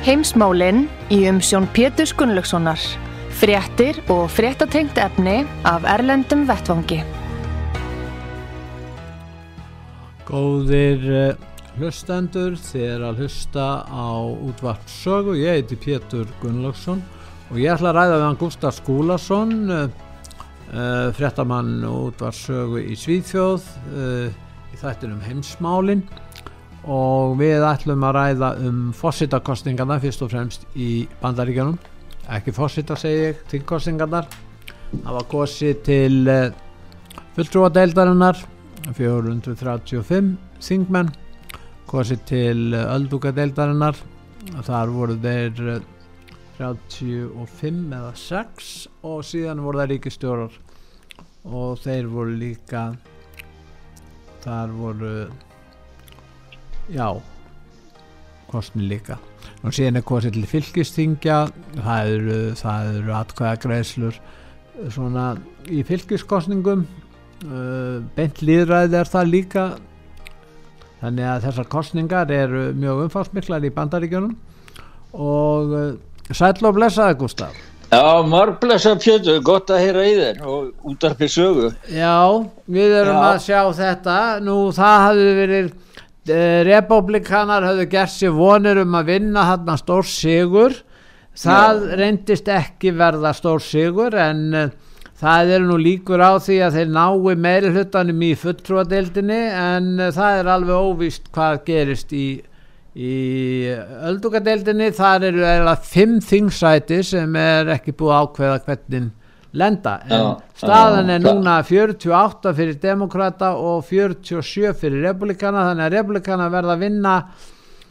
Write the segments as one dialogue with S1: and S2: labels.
S1: Heimsmálinn í umsjón Pétur Gunnlaugssonar. Fréttir og fréttatengt efni af Erlendum Vettvangi.
S2: Góðir uh, hlustendur, er að hlusta á útvart sögu. Ég heiti Pétur Gunnlaugsson og ég ætla að ræða við hann Gustaf Skúlason, uh, uh, fréttamann útvart sögu í Svíðfjóð, í þættinum heimsmálinn og við ætlum að ræða um fósittakostningarna fyrst og fremst í bandaríkjanum ekki fósita segi ég til kostningarnar það var kosið til uh, fulltrúadeildarinnar 435 þingmenn. Kosið til uh, öldúkadeildarinnar þar voru þeir uh, 35 eða 6 og síðan voru það ríkistjórar og þeir voru líka þar voru já. Kostni líka. Og síðan er kostið til fylgistingja það eru, það eru atkvæðagreislur svona í fylgiskostningum uh, beint líðræði er það líka. Þannig að þessar kostningar eru mjög umfásmiklar í bandaríkjunum. Og uh, sæl og blessaði Gustaf
S3: Já, marg blessaði Pjötu, gott að heyra í þér og útarpið sögu.
S2: Já, við erum Já. að sjá þetta. Nú það hafði verið republikanar höfðu gert sér vonir um að vinna hann stór sigur það Já. reyndist ekki verða stór sigur en uh, það er nú líkur á því að þeir nái meiri hlutanum í fulltrúadeildinni en uh, það er alveg óvist hvað gerist í, í öldugadeildinni þar eru eða fimm þingsæti sem er ekki búið ákveða hvernig lenda. En já, staðan já, er núna 48 fyrir demokrata og 47 fyrir republikana þannig að republikana verða að vinna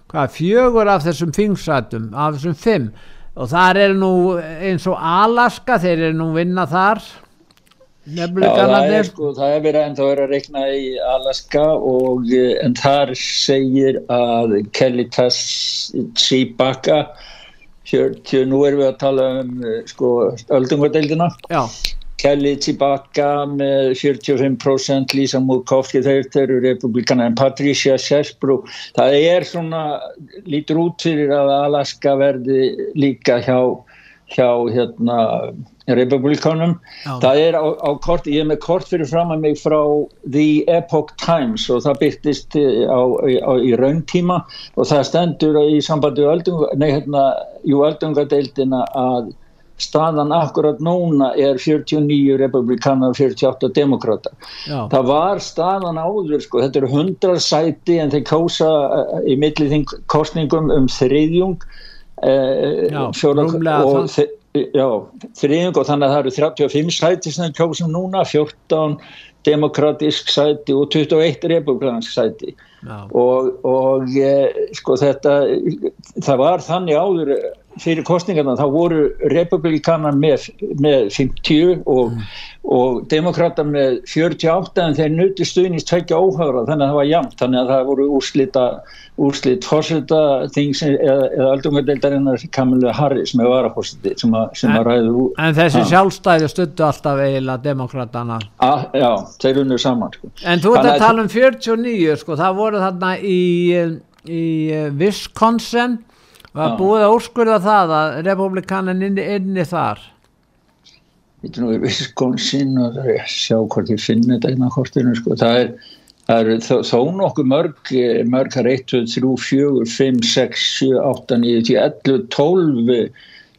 S2: hvað, fjögur af þessum fingsætum af þessum fimm. Og þar er nú eins og Alaska þeir eru nú vinna þar.
S3: Það er, sko, það er verið ennþá verið að rekna í Alaska og en þar segir að Kelly Tsibaka 40, nú erum við að tala um eh, sko öldungadeildina. Kelly Tibaka með 45% Lisa Murkowski þeir eru republikana en Patricia Sesbro það er svona lítur út fyrir að Alaska verði líka hjá hjá hérna republikanum það er á, á kort, ég er með kort fyrir fram að mig frá The Epoch Times og það byrtist eh, á, á, í rauntíma og það stendur í sambandi nei hérna jú öldungadeildina að staðan akkurat núna er 49 republikanar og 48 demokrata Já. það var staðan áður sko, þetta eru 100 sæti en þeir kósa eh, í millið kostningum um þriðjung
S2: eh, Já, og þeir
S3: Já, þriðing og þannig að það eru 35 sæti sem kjósum núna, 14 demokratisk sæti og 21 republikansk sæti. Og, og e, sko þetta það var þannig áður fyrir kostningarna þá voru republikanar með, með 50 og, mm. og demokrata með 48 en þeir nuti stuðnist tveikja óhagra þannig að það var jæmt þannig að það voru úrslita úrslit fórseta eða, eða aldungadeildarinnar Kamilu Harris með varafórseti sem, sem að ræðu
S2: En þessi að, sjálfstæði stuttu alltaf eiginlega demokratana
S3: að, Já, þeir unnu saman sko.
S2: En þú ert að tala um 49 sko, það voru þarna í, í Wisconsin var búið að úrskurða það að republikanin inni, inni þar
S3: Þetta er nú í Wisconsin og það er að sjá hvort ég finn þetta einna hortinu sko, það er Það eru þó, þó nokkuð mörg, mörgar 1, 2, 3, 4, 5, 6, 7, 8, 9, 10, 11, 12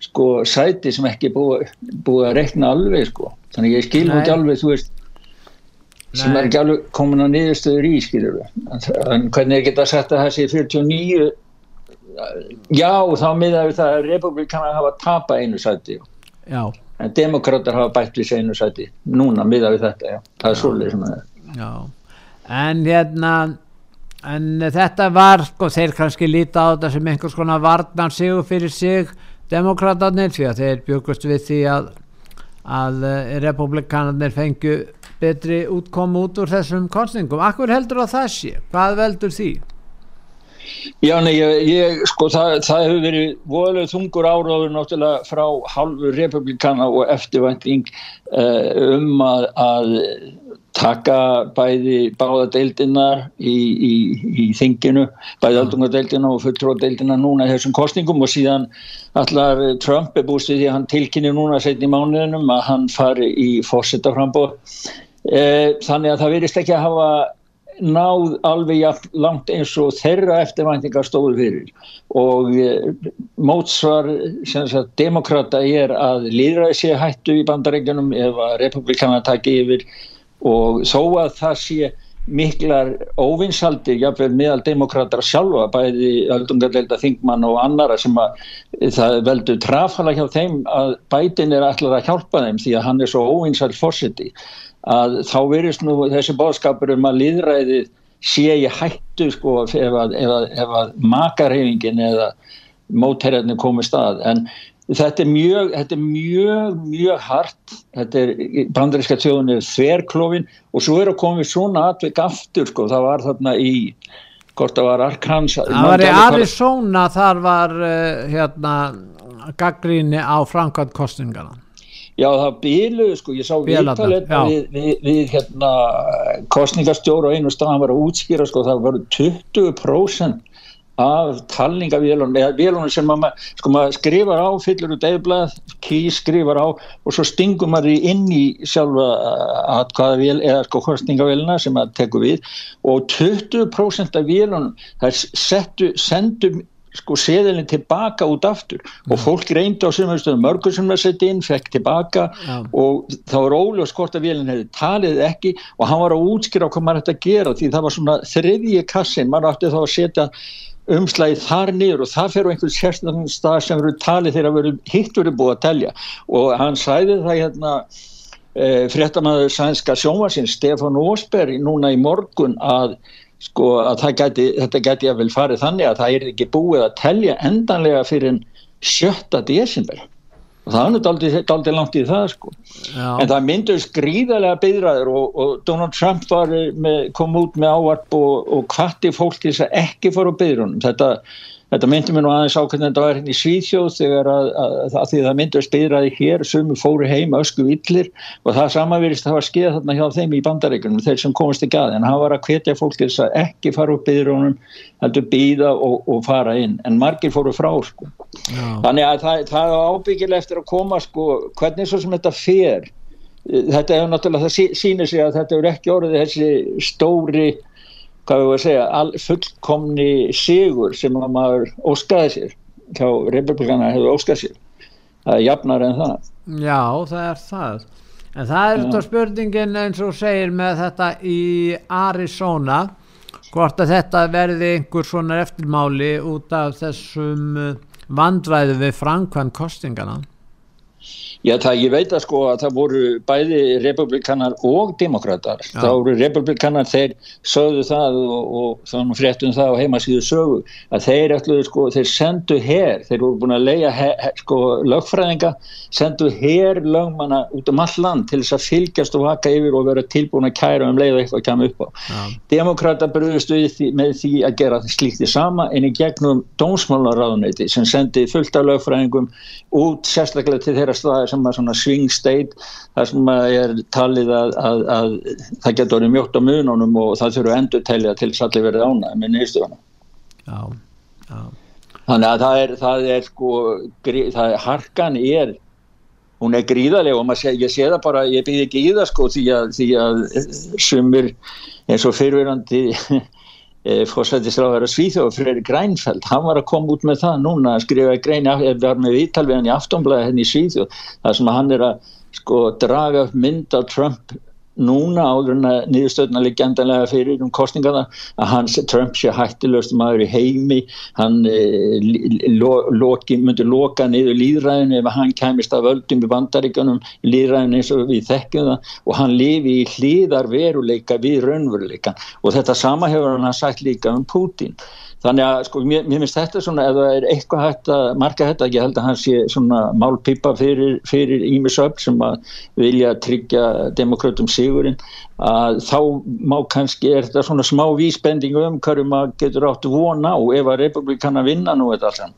S3: sko sæti sem ekki búið búi að rekna alveg sko. Þannig ég skil ekki alveg, þú veist, Nei. sem er ekki alveg komin að niðurstöður í, skilur við. En hvernig er geta sagt að það sé 49, já þá miða við það að republikanar hafa tapað einu sæti.
S2: Já.
S3: en demokrater hafa bætt við seinu sæti núna miða við þetta, já, það er svolítið sem það er
S2: Já, en hérna en þetta var sko, þeir kannski líta á þetta sem einhvers konar varnar sig fyrir sig demokraterni því að þeir byggust við því að að uh, republikanarnir fengju betri útkomu út úr þessum kostningum. Akkur heldur það sé? Hvað veldur því?
S3: Já, nei, ég, ég sko, það, það hefur verið voðalega þungur áráður náttúrulega frá halvu republikana og eftirvænting uh, um að, að taka bæði báða deildina í, í, í þinginu, bæði aldungadeildina og fulltróðdeildina núna í þessum kostningum og síðan allar Trump er búist því að hann tilkynni núna setni í mánuðinum að hann fari í fórsetaframbóð. Eh, þannig að það verist ekki að hafa náð alveg langt eins og þeirra eftirvæntingar stóðu fyrir. Og eh, mótsvar sagt, demokrata er að líðræði sé hættu í bandarengjunum ef að republikana taki yfir. Og þó að það sé miklar óvinsaldir jáfnveil meðal demokrater sjálfa bæði öldungarleilda þingmann og annara sem að það veldur trafala hjá þeim að bætin er allar að hjálpa þeim því að hann er svo óvinsald fórsiti að þá verist nú þessi bóðskapur um að líðræðið sé ég hættu sko ef að, að, að makarhefingin eða mótherjarnir komið stað en þetta er mjög, þetta er mjög, mjög hart, þetta er bandaríska tjóðun er þverklófin og svo er að komið svona atveg aftur sko, það var þarna í, hvort það var Arkansas.
S2: Það var í Arizona, þar var uh, hérna gaggríni á framkvæmt kostningana.
S3: Já það bíluð sko, ég sá viðtalið við, við, við hérna kostningastjóru og einu stað hann var að útskýra sko, það var 20% af talningavélunum eða vélunum sem maður sko, mað skrifar á, fyllir út eðblað ký skrifar á og svo stingum maður inn í sjálfa atkvæðavél eða sko kostningavéluna sem maður tekur við og 20% af vélunum það settu, sendum sko seðilin tilbaka út aftur. Og ja. fólk reyndi á sumumstöðum mörgur sem það sett inn, fekk tilbaka. Ja. og það var óljós hvort að vélinn hefði talið ekki. Og hann var að útskýra hvað maður ætti að gera því það var svona þriðji kassin, maður ætti þá að setja umslæðið þar niður og það fer á einhvern sérstaklega stað sem eru talið þegar hitt verið búið að telja. Og hann sæði það hérna e, fréttamaður sænska sjónvarsinn Stefán Ósberg núna í morgun að sko að geti, þetta geti að vel farið þannig að það er ekki búið að telja endanlega fyrir sjötta desember. Og það er aldrei langt í það sko. Já. en það myndur skrýðarlega byðraður og, og Donald Trump var með, kom út með ávarp og, og hvati fólk þess að ekki fara á byðrunum þetta Þetta myndi mér nú aðeins á hvernig þetta var hérna í Svíþjóð þegar að, að, að, að því það myndi að spyrraði hér, sumi fóru heim ösku villir og það samanverist að það var skeið þarna hjá þeim í bandaríkunum þeir sem komast ekki að en hann var að hvetja fólk til þess að ekki fara úr byðrónum heldur býða og, og fara inn. En margir fóru frá sko. Þannig að það, það er ábyggileg eftir að koma sko hvernig svo sem þetta fer. Þetta er náttúrulega, það sýnir sig að þetta er ekki orðið þessi stóri hvað við varum að segja, fullkomni sigur sem maður óskaði sér. Hjá republikana hefur óskaði sér. Það er jafnar en það.
S2: Já, það er það. En það er þetta spurningin eins og segir með þetta í Arizona hvort að þetta verði einhver svona eftirmáli út af þessum uh, vandræðu við framkvæm kostingana
S3: Já, það, ég veit að sko að það voru bæði republikanar og demokrater. Það voru republikanar, þeir sögðu það og, og þannig fréttum það á heimasíðu sögu að þeir ætluðu sko, þeir sendu hér, þeir voru búin að leia her, sko lögfræðinga, sendu hér lögmanna út um all land til þess að fylgjast og vaka yfir og vera tilbúin að kæra um leið og eitthvað kemur upp á. Demokrater bröðust við því, með því að gera slíkt í sama en í gegnum dómsmálaráðuneti sem sendi fullt af lögfræðingum út sérstaklega til þeirra staðar sem er svona swing state þar sem er talið að, að, að það getur verið mjótt á mununum og það þurfu endur telja til að allir verið ána með nýstufana þannig að það er, það er sko það er, harkan er hún er gríðarlega og sé, ég sé það bara, ég byrði ekki í það sko því að, því að sumir eins og fyrirverandi fórsættisráðara Svíþjóð Freyri Grænfeld, hann var að koma út með það núna að skrifa greini, við varum með ítal við hann í aftonblæði henni í Svíþjóð þar sem hann er að sko draga upp mynd af Trump núna áður en að niðurstöðna leggjandanlega fyrir um kostningarna að hans Trump sé hættilegst maður í heimi. Hann eh, lo, loki, myndi loka niður líðræðinu ef hann kæmist af völdum í bandaríkanum líðræðinu eins og við þekkjum það og hann lifi í hlýðar veruleika við raunveruleikan og þetta sama hefur hann sagt líka um Putin þannig að sko mér, mér finnst þetta svona ef það er eitthvað hægt að marka þetta ég held að hann sé svona málpipa fyrir, Ímisöp sem að vilja tryggja demokrautum sigurinn að þá má kannski er þetta svona smá vísbendingu um hverju maður getur átt vona á ef að republikana vinna nú þetta alls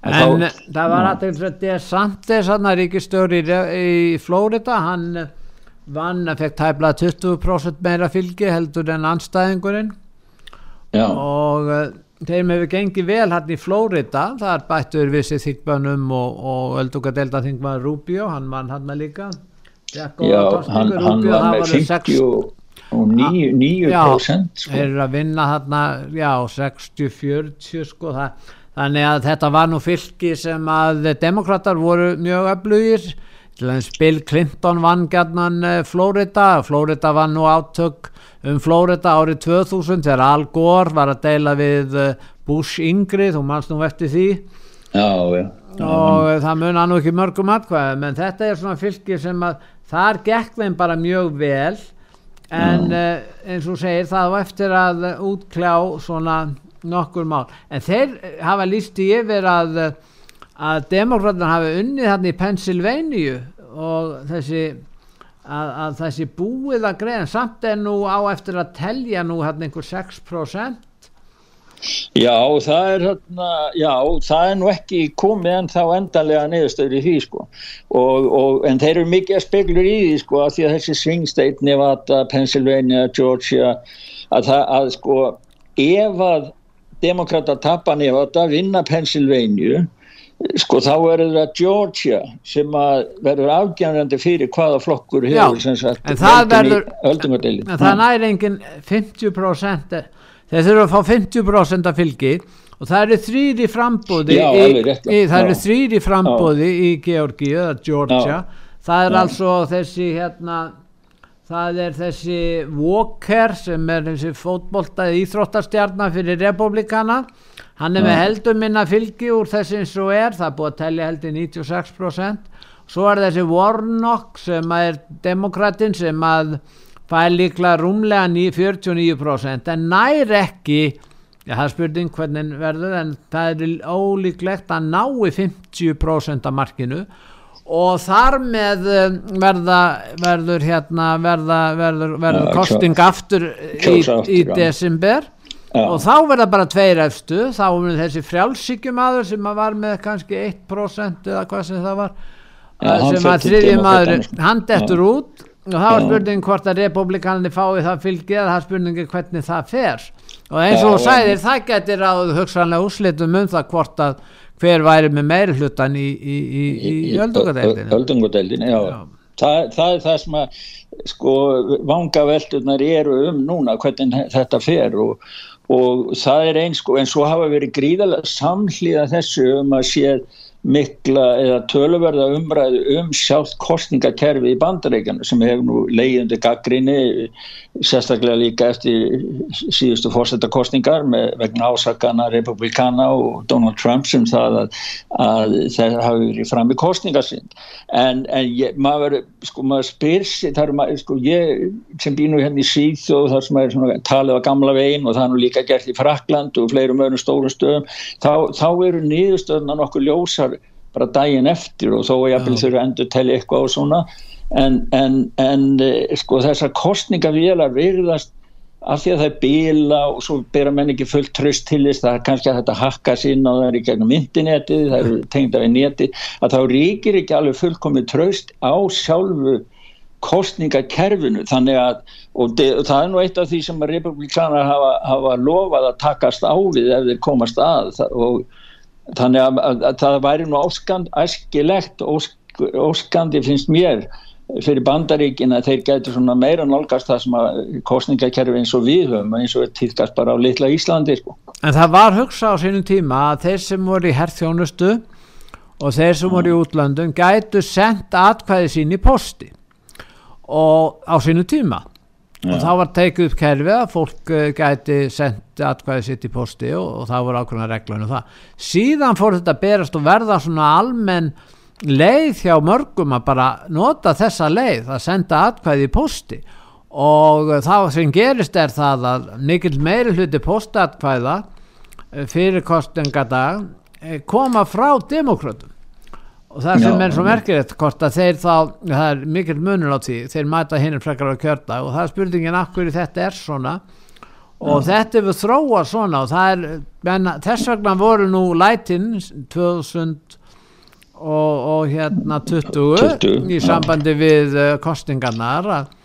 S2: En, en þá, það var aðeins að DeSantis hann að ríkistjóri í, í Flórida hann vann að fekk tæpla 20% meira fylgi heldur en anstæðingurinn Já. og uh, þeim hefur gengið vel hann í Flórida þar bættur við sér þykbanum og, og öldungadelda þingmaður Rubio hann vann hann líka
S3: Já, hann, hann var með 50 og 9%, 9%
S2: sko. er að vinna hann já, 60-40 sko það, þannig að þetta var nú fylki sem að demokrater voru mjög öflugir til að Bill Clinton vann gætnan uh, Flórida Flórida vann nú átök um Flórida árið 2000 þegar Al Gore var að deila við eh, Bush yngri, þú mannst nú eftir því.
S3: Já, já,
S2: já og það mun að nú ekki mörgum atkvæða menn þetta er svona fylgir sem að þar gekk þeim bara mjög vel. En uh, eins og segir það var eftir að útkljá svona nokkur mál. En þeir hafa líst í yfir að að demokraterna hafi unnið hann í Pennsylvania og þessi að, að þessi búið að greiða samt er nú á eftir að telja nú hann einhver 6%
S3: Já, það er hérna, já, það er nú ekki komið en þá endanlega neðustöður í því sko. Og, og, en þeir eru mikið að spekulur í því sko að því að þessi swing state, Nevada, Pennsylvania, Georgia að það að sko ef að demokrata tapar Nevada, vinna Pennsylvania sko þá verður það Georgia sem að verður afgjænandi fyrir hvaða flokkur hefur
S2: Já, en það verður en það næri engin 50% þeir þurfa að fá 50% af fylgi og það eru þrýri frambóði Já, í, rétt, í, það eru þrýri frambóði í Georgi eða Georgia. Já. það er altså þessi hérna það er þessi Walker sem er þessi fótboltaði íþróttastjarnar fyrir republikana hann er með heldur minna fylgi úr þessi eins og er, það er búið að tellja heldur 96% svo er þessi Warnock sem er demokratin sem að fær líkla rúmlega 49% en nær ekki já það er spurning hvernig verður en það er ólíklegt að nái 50% af markinu. Og þar með um, verða, verður hérna verða, verður, verður kosting aftur í, í desember Já. og þá verða bara tveir efstu. Þá er þessi frjálsíkjumadur sem var með kannski 1% eða hvað sem það var. Já, sem að þriðji maður hann dettur út. Og þá er spurning hvort að republikanni fái það fylgið það er spurningi hvernig það fer. Og eins og þú sæðir það getur á hugsanlega úslitum um það hvort að hver væri með meiri hlutan í, í, í, í öldungadeildinu
S3: öldungadeildinu, já, já. Það, það er það sem að sko vanga veldunar eru um núna hvernig þetta fer og og það er eins sko en svo hafa verið gríðalega samhlýða þessu um að séð mikla eða töluverða umræðu um sjálf kostningakerfi í bandaríkjana sem hefur nú leiðundi gaggrinni sérstaklega líka eftir síðustu fórsetakostningar með vegna ásakana republikana og Donald Trump sem það að, að það hafi verið fram í kostningasinn en, en ég, maður, sko, maður spyr það er maður, sko, ég sem býnur hérna í síð og þar sem svona, talið á gamla veginn og það er nú líka gert í Frakland og fleirum öðrum stórum stöðum þá, þá eru niðurstöðuna nokkuð ljósar bara daginn eftir og þó að ég vil þurfa endur telli eitthvað og svona en, en, en eh, sko þessar kostningavílar virðast af því að það er bíla og svo byrja menn ekki fullt tröst til þess það er kannski að þetta hakka sín og það er í gegnum internetið, það er tengd af neti að þá ríkir ekki alveg fullkomið tröst á sjálfu kostningakerfinu þannig að og, de, og það er nú eitt af því sem republikanar hafa, hafa lofað að takast á við ef þeir komast að. Og þannig að, að, að það væri nú óskand, æskilegt ósk, óskandi finnst mér fyrir bandaríkin að þeir getur svona meira nálgast það sem að kostningakerfi eins og við höfum eins og tilkast bara á litla Íslandi sko.
S2: En það var hugsa á sínum tíma að þeir sem voru í herþjónustu og þeir sem voru í útlandum gætu sendt atkvæði sín í posti og á sínu tíma Já. og þá var tekið upp kerfið að fólk uh, gæti sendið atkvæðið sitt í posti og, og það voru ákveðna reglunum það. Síðan fór þetta að berast og verða svona almenn leið hjá mörgum að bara nota þessa leið að senda atkvæðið í posti og það sem gerist er það að mikil meiri hluti postatkvæða uh, fyrir kostingadag koma frá demokratum og það sem er svo merkilegt hvort að þeir þá, það er mikil munur á því þeir mæta hinn frekar á kjörda og það er spurningin akkur þetta er svona? Og Já. þetta við þróa svona og það er, menna, þess vegna voru nú lætin 2000 og, og hérna 20, 20 í sambandi ja. við uh, kostingarnar að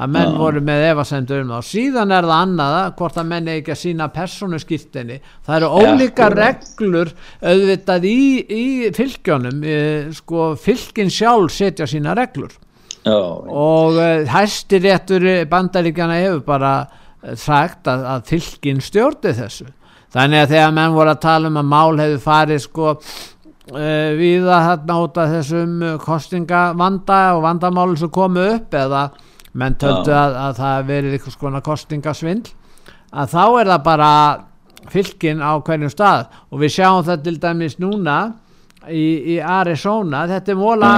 S2: að menn ja. voru með evasendur um það og síðan er það annaða hvort að menn ekki að sína persónuskýrtinni það eru ólíka ja, reglur auðvitað í, í fylgjónum e, sko fylgin sjálf setja sína reglur. Ja, og e, hæstir réttur bandaríkjana hefur bara e, sagt að, að fylgin stjórni þessu. Þannig að þegar menn voru að tala um að mál hefur farið sko e, við að af þessum kostingavanda og vandamálum sem komu upp eða menn töldu að, að það verið eitthvað svona kostingasvindl að þá er það bara fylgin á hverjum stað. Og við sjáum það til dæmis núna í, í Arizona. Þetta er móla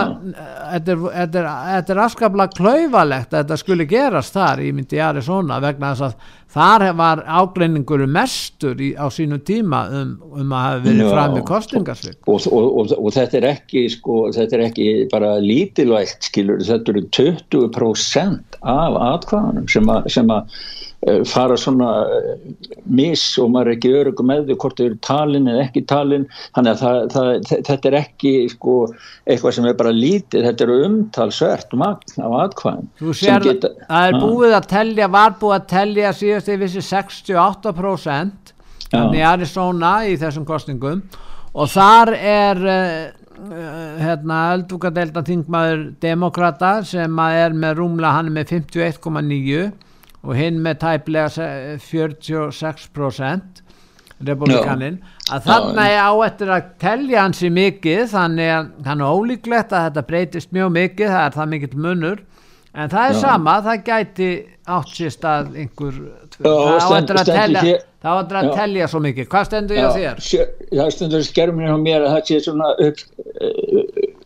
S2: þetta er, er, er afskaplega klauvalegt að þetta skulle gerast þar í myndi Arizona vegna þess að þar var ágreiningur mestur í, á sínu tíma um, um að hafa verið fram í kostingarsvik
S3: og, og, og, og þetta er ekki sko, þetta er ekki bara lítilvægt skilur, þetta eru 20% af atkvæðanum sem að fara svona eh, mis og maður er ekki örugum með því hvort þau eru talin eða ekki talin. Þannig að það, það, þetta er ekki sko, eitthvað sem er bara lítið þetta eru umtalsvert magn á atkvæðin
S2: Þú sér geta, að það er búið að tellja, var búið að tellja síðast yfir þessi 68% þannig að Arizona í þessum kostningum og þar er uh, hérna öldvukadelta þingmaður demokrata sem er með rúmla hann er með 51,9 og hinn með tæplega 46% republikaninn að er á eftir að tellja hansi mikið þannig að hann er ólíklegt að þetta breytist mjög mikið það er það mikill munur. En það er Já. sama, það gæti átt sérst að einhver það áttur að tellja það áttur að tellja svo mikið, hvað stendur ég á þér?
S3: Það stendur skærminu á mér að það sé svona upp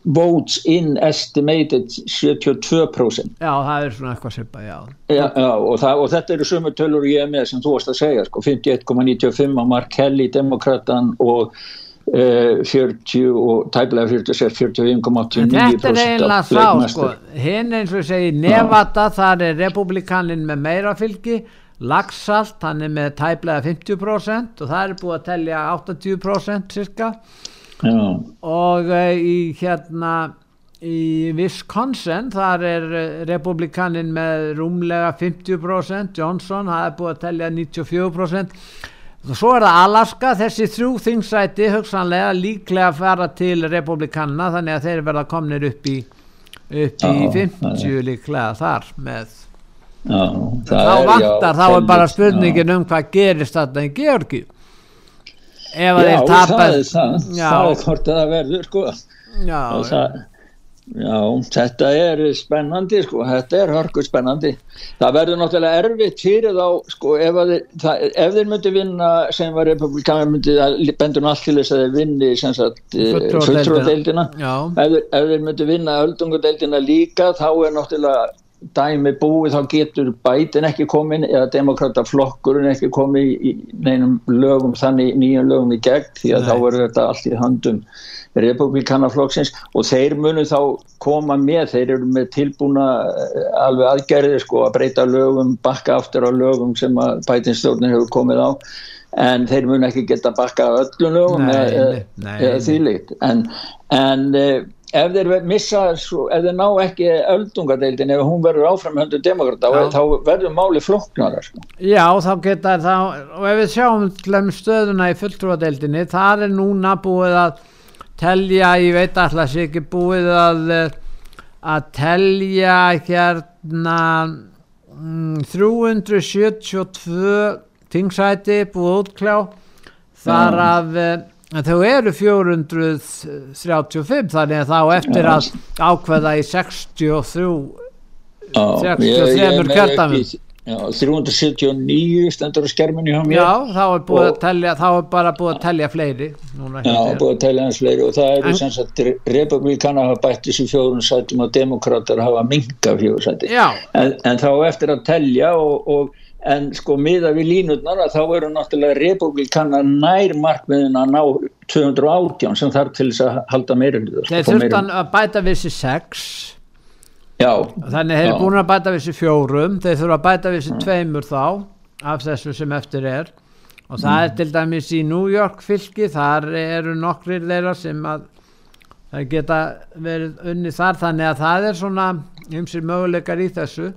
S3: votes in estimated 72%
S2: Já, það er svona eitthvað sýpa, já.
S3: Já, já og, það, og þetta eru sumur tölur ég með sem þú varst að segja, sko, 51,95 á Mark Kelly, demokratan og uh, 40 og tæblega 46, 45,89%
S2: Þetta er eiginlega þá, sko. hinn eins og segi, Nevada þar er republikanin með meira fylgi Lagsalt, hann er með tæblega 50% og það er búið að tellja 80% cirka Já. og uh, í hérna í Wisconsin þar er eh, republikanin með rúmlega 50% Johnson það er búið að tellja 94% og svo er það Alaska þessi þrjú þingsæti hugsanlega líklega að fara til republikanna þannig að þeir verða komnir upp í upp í já, 50 líklega þar með. Já, þá vantar, þá er bara spurningin um hvað gerist þetta í Georgi
S3: ef tapar það er það, það er hvort það verður sko. Já, það, já, þetta er spennandi sko, þetta er hörkur spennandi. Það verður náttúrulega erfitt fyrir þá sko, ef, þeir, það, ef þeir myndi vinna sem var republikan myndi bendur allt til þess að þeir vinni fulltróðdeildina ef, ef þeir myndi vinna öldungadeildina líka þá er náttúrulega dæmi búið þá getur bætin ekki komin eða demokrataflokkurinn ekki komið í neinum lögum þannig nýjum lögum í gegn því að Nei. þá verður þetta allt í handum republikanaflokksins og þeir munu þá koma með, þeir eru með tilbúna eh, alveg aðgerðir sko að breyta lögum, bakka aftur á lögum sem að bætinstjórnir hefur komið á en þeir munu ekki geta bakka öllum lögum eða þýlikt en, en eh, ef þeir missa, ef þeir ná ekki öldungadeildin, ef hún verður áframhöndu demokrata, þá verður máli flokknara sko.
S2: Já, þá geta þá, og ef við sjáum stöðuna í fulltrúadeildinni, það er núna búið að telja, ég veit alltaf sér ekki búið að að telja hérna mm, 372 tingsæti búið útkljá. Þar af en þau eru 435 þannig að þá eftir að ákveða í 63 63 kjördamum
S3: Já, 379 stendur á skerminu hjá mér.
S2: Já, þá er, telja, þá er bara búið að telja fleiri
S3: Núna, Já, búið að telja hans fleiri og það eru sem sagt republikana hafa bætt þessu fjórun sætum og demokrater hafa minga fjórun sæti en, en þá eftir að telja og, og en sko miða við línutnar að þá eru náttúrulega republikana nær markmiðin að ná 218 sem þarf til þess að halda meira
S2: Þeir þurftan að bæta við þessi 6
S3: Já,
S2: þannig eru búin að bæta við þessi fjórum. Þeir þurfa að bæta við þessi tveimur þá af þessu sem eftir er. Og það mm. er til dæmis í New York fylki þar eru nokkrir þeirra sem að það geta verið unni þar. Þannig að það er svona ymsir möguleikar í þessu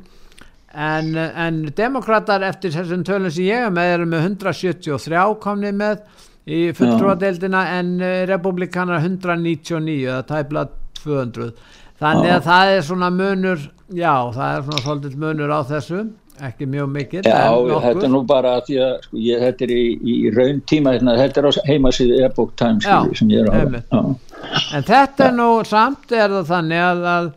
S2: en, en demokrater eftir þessum tölum sem ég er með eru með 173 komni með í fulltrúadeildina en eh, republikanar 199 það tæpla 200 þannig að það er svona munur já það er svona svolítið munur á þessu ekki mjög mikil
S3: Já, þetta er nú bara því að sko, ég, þetta er í, í raun tíma hérna, þetta er á heimasíðu Epoch Times já, sem ég er á.
S2: En þetta er nú samt er það þannig að, að,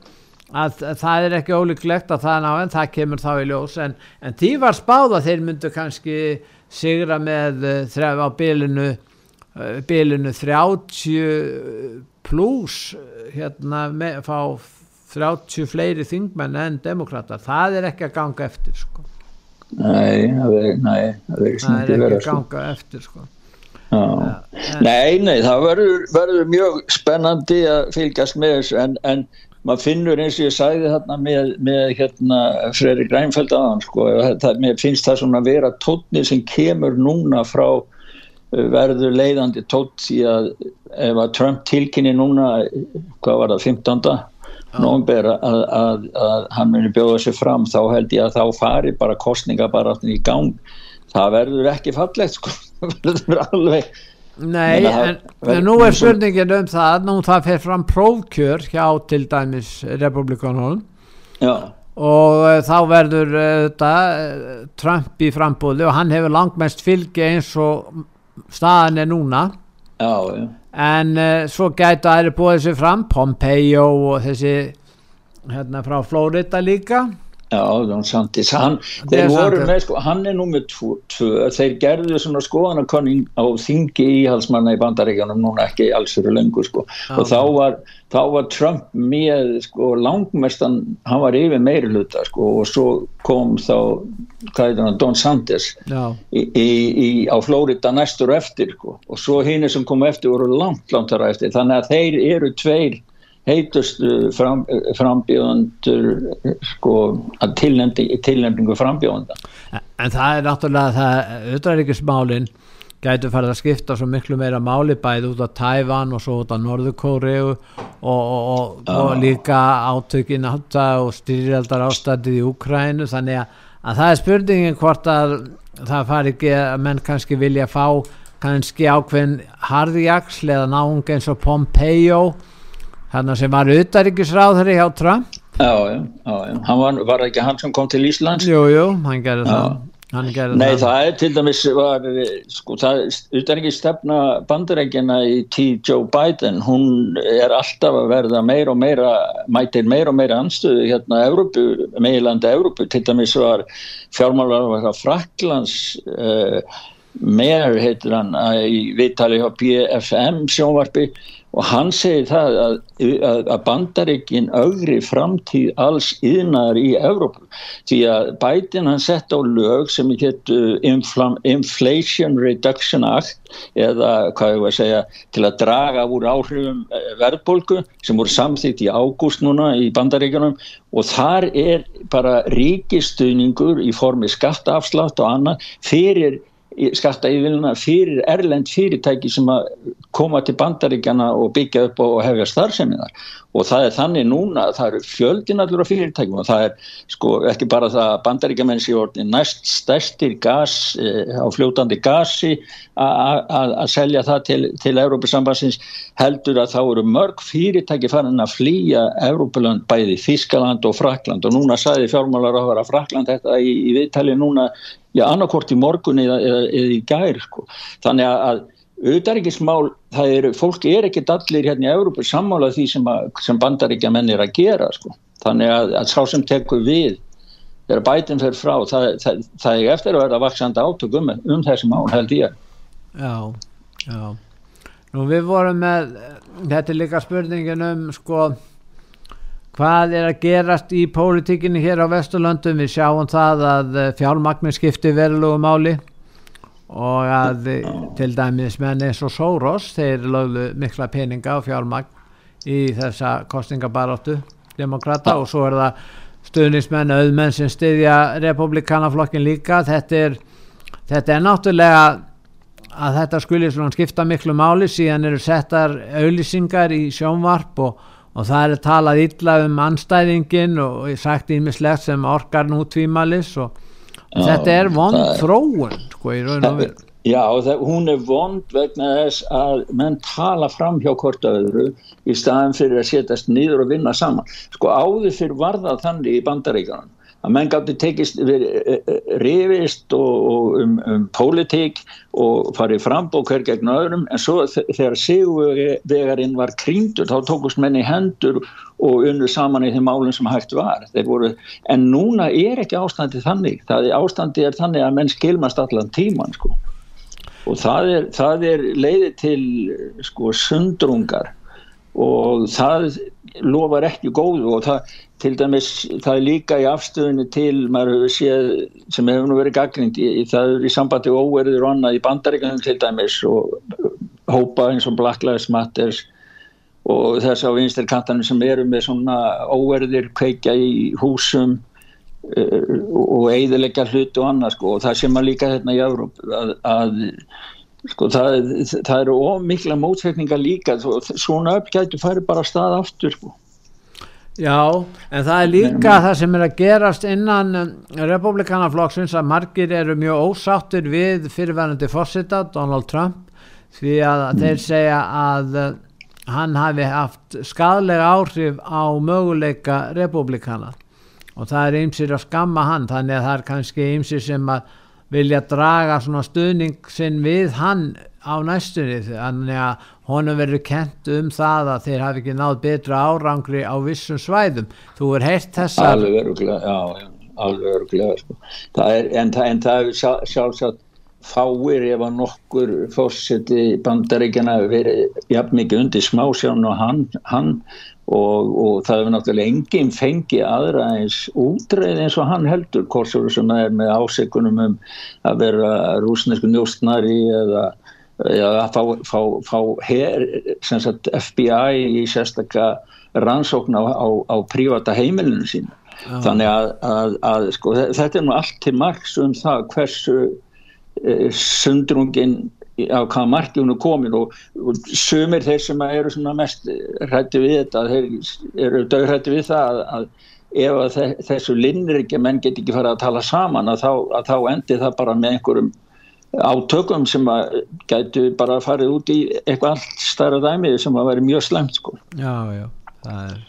S2: að, að það er ekki ólíklegt að það ná en það kemur þá í ljós en, en því var spáð að þeir myndu kannski sigra með uh, þref á bylunu uh, bylunu 30 pluss hérna með, fá 30 fleiri þingmenn en demokrata, það er ekki að ganga eftir sko.
S3: Nei, það er, nei,
S2: það er, það er ekki að sko. ganga eftir sko.
S3: En, nei, nei, það verður, verður mjög spennandi að fylgjast með þessu en, en maður finnur eins og ég sæði þarna með, með hérna Freyri Grænfeld aðan sko, það, mér finnst það svona að vera tótni sem kemur núna frá verður leiðandi tótt því að ef að Trump tilkynni núna hvað var það, 15. nógumber að, að, að hann muni bjóða sér fram þá held ég að þá fari bara kostninga bara í gang það verður ekki fallegt sko það verður alveg
S2: Nei, en, en nú er spurningin um það nú það fer fram prófkjör hjá til dæmis republikanum. Og uh, þá verður uh, þetta uh, Trump í frambúði og hann hefur langmest fylgi eins og staðan er núna.
S3: Já, já.
S2: en uh, svo gætu aðri búið þessu fram Pompeo og þessi hérna frá Florida líka
S3: Já, Santis, hann, þeir voru með, sko, hann er nú með tvö, þeir gerðu svona skoðanakonning á þingi íhalsmanna í bandaríkjanum núna ekki alls fyrir lengur sko. Já. og þá var, þá var Trump með sko langmestan, hann var yfir meiri hluta sko og svo kom þá, hvað er það, Don Santis í, í, í, á Flórida næstur eftir sko. Og svo hinn sem kom eftir voru langt, langt þar eftir, þannig að þeir eru tveir heitustu fram, frambjóðandur sko að tilnefningu frambjóðanda
S2: En það er náttúrulega það auðvitaðríkismálinn gætu farið að skipta svo miklu meira máli bæði út á Tævan og svo út á Norðurkóriu og, og, og, og líka átökin og styrjaldar ástændið í Ukrænu þannig að, að það er spurningin hvort að það fari ekki að menn kannski vilja fá kannski ákveðin harðjagsl eða náung eins og Pompeo hann sem var auðaríkisráðari hjá Trump.
S3: Já, já, já, hann var, var ekki hann sem kom til Íslands?
S2: Jú, jú, hann gerði það.
S3: Nei, það. það er til dæmis var, sko, það er ekki stefna bandarækjana í tíð Joe Biden, hún er alltaf að verða meira og meira, mætir meira og meira anstöðu hérna meilandi Európu, til dæmis var fjármálar Fraklands uh, meir heitir hann í viðtali á PFM sjónvarpi og hann segir það að, að, að bandaríkin augri framtíð alls yðnar í Evrópu. Því að bætin hann sett á lög sem getur Inflation Reduction Act eða hvað ég var að segja til að draga úr áhrifum eh, verðbólku sem voru samþýtt í ágúst núna í bandaríkanum og þar er bara ríkistuðningur í formi skattaafslátt og annað fyrir skatta yfirvilina fyrir erlend fyrirtæki sem að koma til bandaríkjana og byggja upp og hefja starfsemiðar og það er þannig núna að það eru fjöldin allur á fyrirtækjum og það er sko ekki bara það að bandaríkjamenn sé orðin næst stærstir gas eh, á fljótandi gasi að selja það til, til Európa-sambansins heldur að þá eru mörg fyrirtæki farin að flýja Európa-land bæði Þískaland og Frakland og núna saði fjármálar á að vera Frakland þetta í, í viðtali núna já annarkort í morgun eða, eða, eða í gær sko. þannig að auðaríkismál, það eru, fólki er ekkit allir hérna í Európa sammálað því sem, sem bandaríkja menn er að gera sko. Þannig að, að sá sem tekur við þegar bætin fer frá það, það, það er eftir að verða vaksandi átökum um, um þessi mál held ég.
S2: Já, já. Nú við vorum með þetta er líka spurningin um sko hvað er að gerast í pólitíkinni hér á Vesturlöndum? Við sjáum það að fjármagnir skipti verulegu máli og að til dæmis menn eins og Soros þeir lögðu mikla peninga og fjármagn í þessa kostingabaróttu demokrata og svo er það stuðnismenn auðmenn sem styðja republikanaflokkin líka. Þetta er, þetta er náttúrulega að þetta skulle skipta miklu máli. Síðan eru settar auðlýsingar í sjónvarp og, og það er talað illa um anstæðingin og ég sagt ímislegt sem orkar nú tvímalis og, og þetta er vond þróun sko í raun og veru
S3: Já, það, hún er vond vegna þess að menn tala fram hjá hvort öðru í staðan fyrir að setjast nýður og vinna saman. Sko áður fyrir varða þannig í bandaríkanum að menn gæti tekist e, e, rifist og, og um, um pólitík og farið frambók hver gegn öðrum en svo þegar sigurvegarinn var krýndur þá tókust menni hendur og unnu saman í þeim málum sem hægt var. Voru, en núna er ekki ástandi þannig. Það er, ástandi er þannig að menn skilmast allan tíman sko og það er, það er leiði til sko sundrungar. Og það lofar ekki góðu og það til dæmis það er líka í afstöðinu til maður séð sem hefur nú verið gaggrind það er í sambandi óverður og annað í bandaríkanum til dæmis og hópa eins og Black Lives Matter og þess að vinstirkantanum sem eru með svona óverðir kveikja í húsum og eiðilegja hlut og annað sko og það sem að líka hérna í Európ að, að sko það, það eru ómikla mótfekninga líka svona upp gætu færi bara stað aftur sko.
S2: Já, en það er líka það sem er að gerast innan um, republikanaflokksins að margir eru mjög ósáttir við fyrirverðandi fórsita Donald Trump því að mm. þeir segja að uh, hann hafi haft skadlega áhrif á möguleika republikana og það er ymsir að skamma hann þannig að það er kannski ymsir sem að vilja draga svona stuðning sinn við hann á næstunni þannig að honum verður kent um það að þeir hafi ekki náð betra árangri á vissum svæðum þú er heilt þessar
S3: alveg öruglega, já, já, alveg öruglega sko. en, en það er sjálf, sjálfsagt fáir ef að nokkur fórseti bandaríkjana verið jafn mikið undir smásján og hann, hann og, og það hefur náttúrulega enginn fengið aðra eins útreið eins og hann heldur korsur sem er með áseikunum um að vera rúsnesku njóstnari eða að fá, fá, fá her, sagt, FBI í sérstakka rannsókn á, á, á prífata heimilinu sín ah. þannig að, að, að sko, þetta er nú allt til margs um það hversu sundrungin á hvaða markjónu komin og, og sumir þeir sem eru mest hrætti við þetta þeir eru dögrætti við það að, að ef að þessu linnir ekki menn get ekki fara að tala saman að þá, að þá endi það bara með einhverjum átökum sem að gætu bara farið út í eitthvað allt starra dæmi sem að veri mjög slemt sko.
S2: Já, já, það er...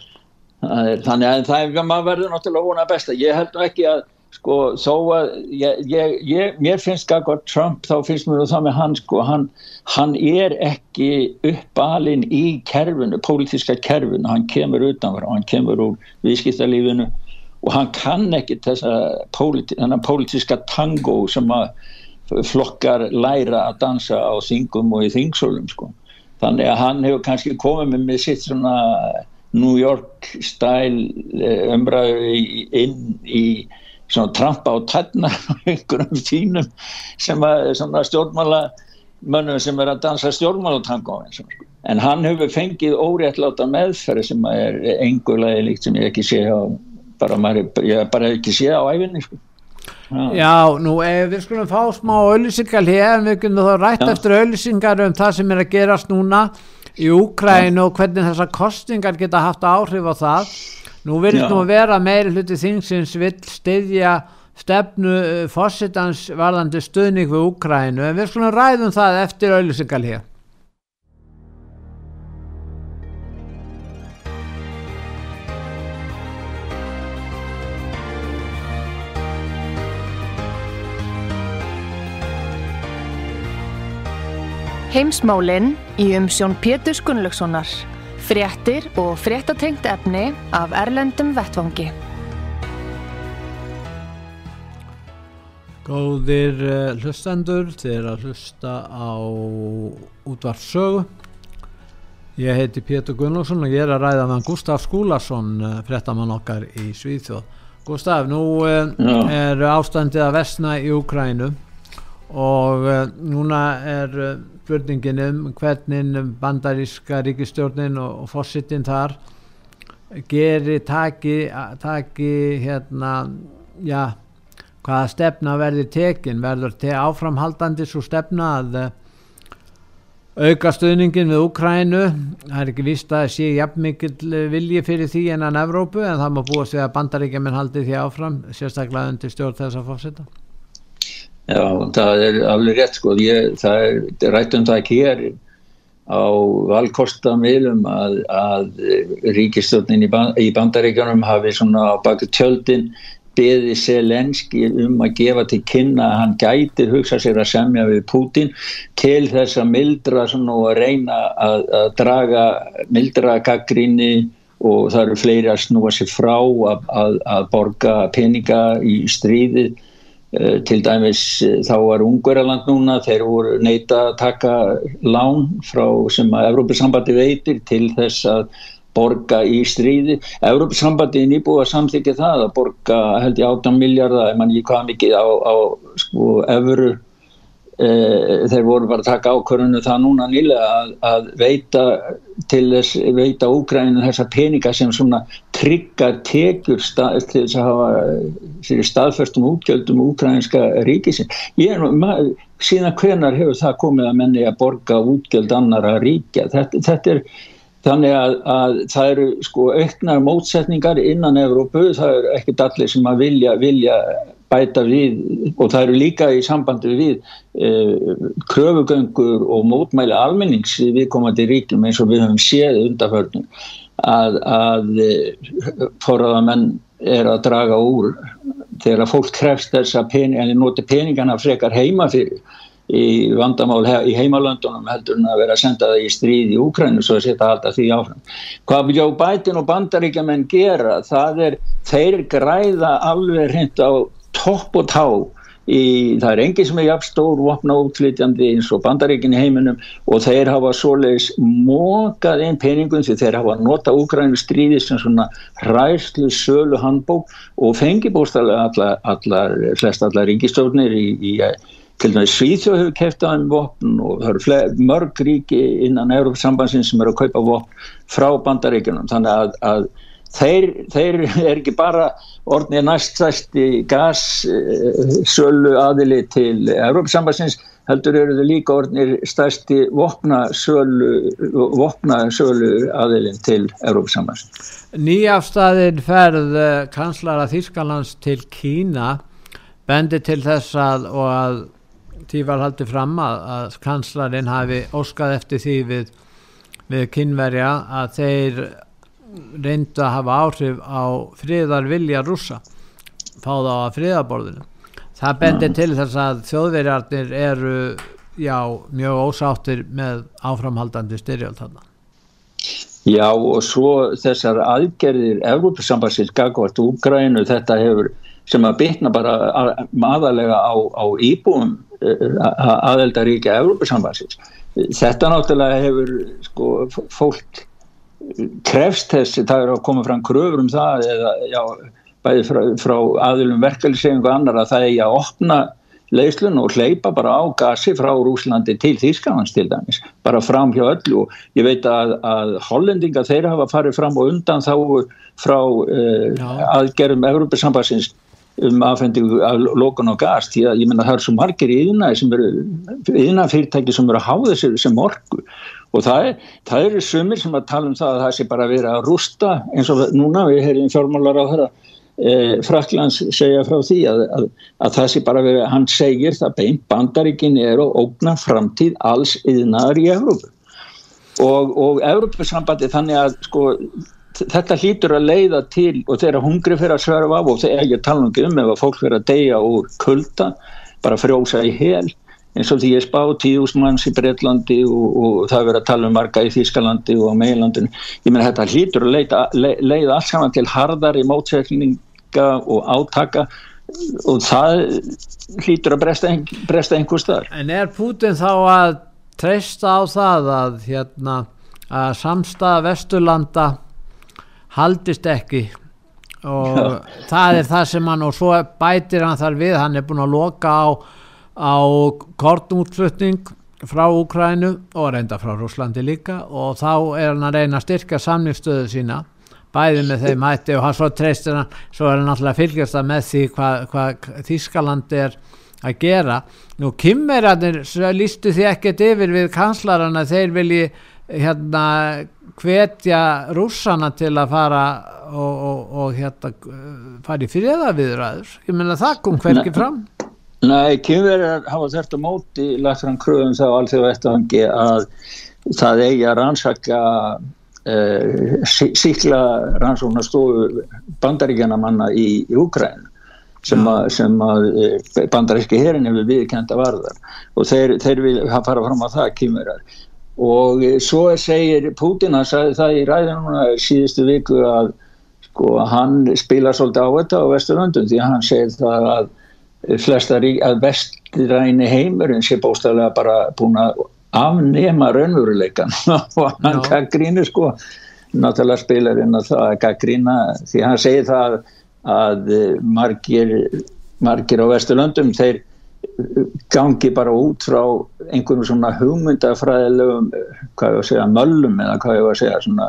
S3: það er þannig að það er, maður verður náttúrulega vona besta, ég held ekki að sko, þó að ég, ég, ég, mér finnst Gagvar Trump, þá finnst mér það með hann, sko, hann, hann er ekki uppalinn í kerfinu, pólitíska kerfinu, hann kemur utanfra hann kemur úr viðskiptalífinu og hann kann ekki þessa pólitíska tango sem að flokkar læra að dansa á þingum og í þingsólum sko. þannig að hann hefur kannski komið með, með sitt svona New York stæl eh, umræðu inn í svona trampa á tætna einhverjum fínum sem að stjórnmála mönnum sem er að dansa stjórnmálatango en hann hefur fengið óréttláta meðferði sem er engurlega líkt sem ég ekki sé á bara, maður, ég bara ekki sé á æfinni sko.
S2: Já, nú ef við skulum fá smá auðlýsingar hér við kunum þá rætt Já. eftir auðlýsingar um það sem er að gerast núna í Úkræn og hvernig þessar kostingar geta haft áhrif á það nú vilst nú vera meiri hluti þingsins vill styðja stefnu eh, fósittans varðandi stuðning við Úkrænu en við skulum ræðum það eftir auðlýsingar hér
S1: Heimsmálinn í umsjón Pétur Gunnlaugssonar. Fréttir og fréttatengt efni af Erlendum Vettvangi.
S2: Góðir uh, hlustendur, þið er að hlusta á útvarsögu. Ég heiti Pétur Gunnlófsson og ég er að ræða með Gustaf Skúlason, uh, fréttamann okkar í Svíþjóð. Gustaf, nú uh, er ástandið að vestna í Ukrænu og núna er spurningin um hvernig bandaríska ríkistjórnin og, og fósittin þar gerir taki, taki hérna, já, hvaða stefna verður tekin. Verður te áframhaldandi svo stefna að uh, auka stöðningin við Ukrænu það er ekki vist að sé jafn mikil vilji fyrir því enn Evrópu en það má búa sig að bandaríkjaman haldi því áfram sérstaklega undir stjórn þess að fórseta
S3: Já, það er alveg rétt sko. Ég, það er rætt um það ekki hér á valkostamilum að, að ríkistjórnin í, band, í bandaríkjanum hafi svona á baku tjöldin beði Selenski um að gefa til kynna að hann gæti hugsa sér að semja við Putin til þess að mildra og að reyna að, að draga mildra gaggrinni og það eru fleiri að snúa sér frá að, að, borga peninga í stríðið til dæmis eh, þá var Ungverðarland núna þeir voru neyta að taka lán frá sem að Evrópusambandi veitir til þess að borga í stríði. Európa-sambandin íbúið að samþykja það að borga held ég 18 miljardar, ef mann ég hvað mikið á, á sko, efuru e, þeir voru bara að taka ákvörðinu það núna nýlega að, að veita til þess, veita Úgræninu þessa peninga sem svona tryggar tekjur stað, til þess að hafa fyrir staðförstum útgjöldum úgrænska ríkisin. Ég er nú, síðan hvernar hefur það komið að menni að borga útgjöld annara ríkja. Þetta, þetta er Þannig að, að það eru sko auknar mótsetningar innan Evrópu, það eru ekkert allir sem að vilja, vilja bæta við og það eru líka í sambandi við e, kröfugöngur og mótmæli almennings við komandi ríkjum eins og við höfum séð undarförnum að, að e, forraðamenn er að draga úr þegar fólk krefst þess að pening, noti peningana frekar heima fyrir í vandamál í heimalöndunum heldur en að vera að senda það í stríð í Úkrænu svo að setja alltaf því áfram. Hvað Jó Bætin og bandaríkjaman gera það er, þeir græða alveg hreint á topp og tá í, það er engi sem er jafn stór vopna útflytjandi eins og bandaríkin heiminum og þeir hafa svoleiðis mókað einn peningum því þeir hafa nota Úkrænu stríði sem svona ræslu sölu handbók og fengi bústalega allar, allar flest allar ríkistofnir í, í til dæmis Svíþjóð hefur kæft á þeim vopn og það eru mörg ríki innan Európa-sambansins sem eru að kaupa vopn frá bandaríkjunum. Þannig að, að þeir, þeir er ekki bara orðnið næststæsti gassölu aðili til Európa-sambansins heldur eru þau líka orðnir stæsti vopnasölu, vopnasölu aðilin til Európa-sambansins.
S2: Nýjafstæðin ferð kanslara Þýskalands til Kína bendi til þess að og að því var haldið fram að, að kanslarinn hafi óskað eftir því við, við kynverja að þeir reyndu að hafa áhrif á friðar vilja rúsa fá þá að friðaborðinu það bendir til þess að þjóðverjarnir eru já, mjög ósáttir með áframhaldandi styrjöld þarna.
S3: Já og svo þessar aðgerðir Európa-sambansins gagvart Úgrænu þetta hefur sem að bytna bara aðalega á, á íbúum aðeldaríkja Európa-sambansins. Þetta náttúrulega hefur sko, fólk krefst þessi, það er að koma fram kröfur um það eða já, bæði frá, frá aðilum verkeflisegingu annar að það er að opna leyslun og hleypa bara á gasi frá Rúslandi til Þýskavans til dæmis, bara fram hjá öllu. Og ég veit að, að hollendinga þeir hafa farið fram og undan þá frá uh, aðgerðum Európa-sambansins um aðfendingu af lókun og gas því að ég menna það er svo margir yðnaði sem eru yðnafyrirtæki sem eru að háða þessu sem orgu og það það eru sumir sem að tala um það að það sé bara verið að rústa eins og núna við heyrðum fjármálar á þeirra eh, Fraklands segja frá því að, að, að það sé bara verið, hann segir það beint bandaríkin er og ógna framtíð alls yðnaðar í Evrópu. Og, og Evrópusambandi þannig að sko þetta hlýtur að leiða til og þegar hungri fyrir að sverfa af og þegar ég tala um ef að fólk fyrir að deyja úr kulda bara frjósa í hel eins og því ég spá tíðusmanns í Breitlandi og, og það verður að tala um marga í Þýskalandi og á meilandinu ég meina þetta hlýtur að leiða, leiða allt saman til hardar í mótsetninga og átaka og það hlýtur að bresta, bresta einhver starf
S2: En er Putin þá að treysta á það að hérna að samstaða Vesturlanda haldist ekki? Og Já. það er það sem hann og svo bætir hann þar við hann er búin að loka á, á kortútflutning frá Úkrænu og reynda frá Rúslandi líka og þá er hann að reyna að styrka samningsstöðu sína bæði með þeim hætti og hann svo treystir hann svo er hann alltaf fylgjast að með því hvað hva Þískaland er að gera. Nú kymmerarnir lístu því ekkert yfir við kanslarana þeir vilji hérna hvetja rússana til að fara og, og, og hérna fara í friðaviðræður ég menna það kom hverki fram
S3: Nei, kynverjar hafa þetta móti lagt fram kröðum þá allþjóð eftirhangi að það eigi að rannsaka uh, síkla rannsóknastofu bandaríkjana manna í, í Úkræn sem að, sem að eh, bandaríski herin hefur viðkenda varðar og þeir, þeir vil fara fram á það kynverjar og svo segir Putin að sagði það í ræðinuna síðustu viku að sko hann spila svolítið á þetta á Vesturlöndum því að hann segir það að flesta að vestræni heimurinn sé bóstæðilega bara búin að afnema raunveruleikan og hann gaggrínir sko náttúrulega spilarinn að það gaggrína því hann segir það að margir margir á Vesturlöndum þeir gangi bara út frá einhvern svona hugmyndafræðilegum hvað ég var að segja möllum eða hvað ég var að segja svona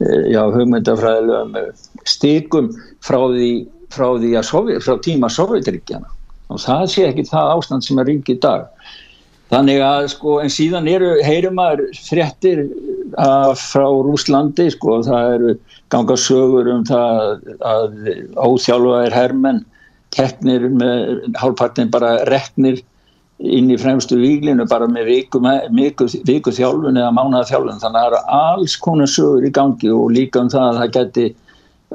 S3: eh, já hugmyndafræðilegum eh, stíkum frá því frá Sovi, frá tíma Sovjetríkjana og það sé ekki það ástand sem er ringi í dag. Þannig að sko en síðan eru heyrumar fréttir að, frá Rúslandi sko það eru ganga sögur um það að óþjálfaðir hermenn keppnir með hálfpartin bara reknir inn í fremstu výlinu bara með viku, viku, viku þjálfun eða mánuða þjálfun þannig að það eru alls konar sögur í gangi og líka um það að það geti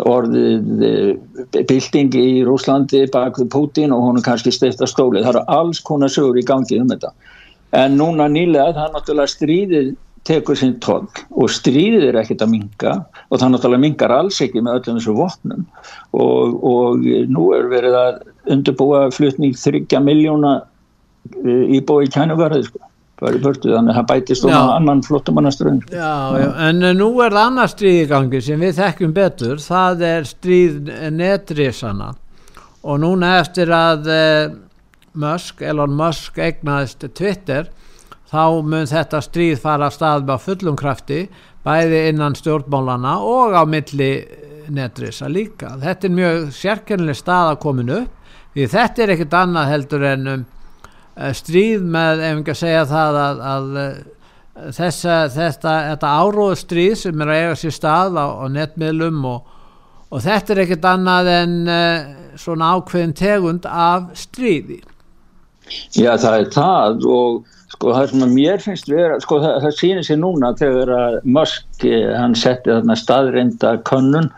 S3: orðið eh, bilding í Rúslandi bak við Putin og hún er kannski stifta stóli það eru alls konar sögur í gangi um þetta. En núna nýlega það er náttúrulega stríðið tekur sinn tóll og stríðið er ekkert að minga og það náttúrulega mingar alls ekki með öllum þessu vopnum. Og, og nú er verið að undirbúa flutning 30 miljóna e, íbúi í kænugarði sko Börtu, þannig að það bætist um annan flottumannaströðin
S2: en nú er annar stríð í gangi sem við þekkjum betur. Það er stríð netrisana. Og núna eftir að uh, Musk, Elon Musk egnaðist Twitter þá mun þetta stríð fara að stað með fullum krafti bæði innan stjórnmálana og á milli netrisa líka. Þetta er mjög sérkennileg stað að kominu því þetta er ekkert annað heldur en um, eh, stríð með, ef ekki að segja það að, að eh, þessa, þetta, þetta áróðu stríð sem er að eiga sér stað á, á netmiðlum og, og þetta er ekkert annað en uh, svona ákveðin tegund af stríði.
S3: Já það er það og Sko það sem að mér finnst vera, sko það, það sýnir sér núna þegar að Musk, eh, hann setti þarna staðreinda könnun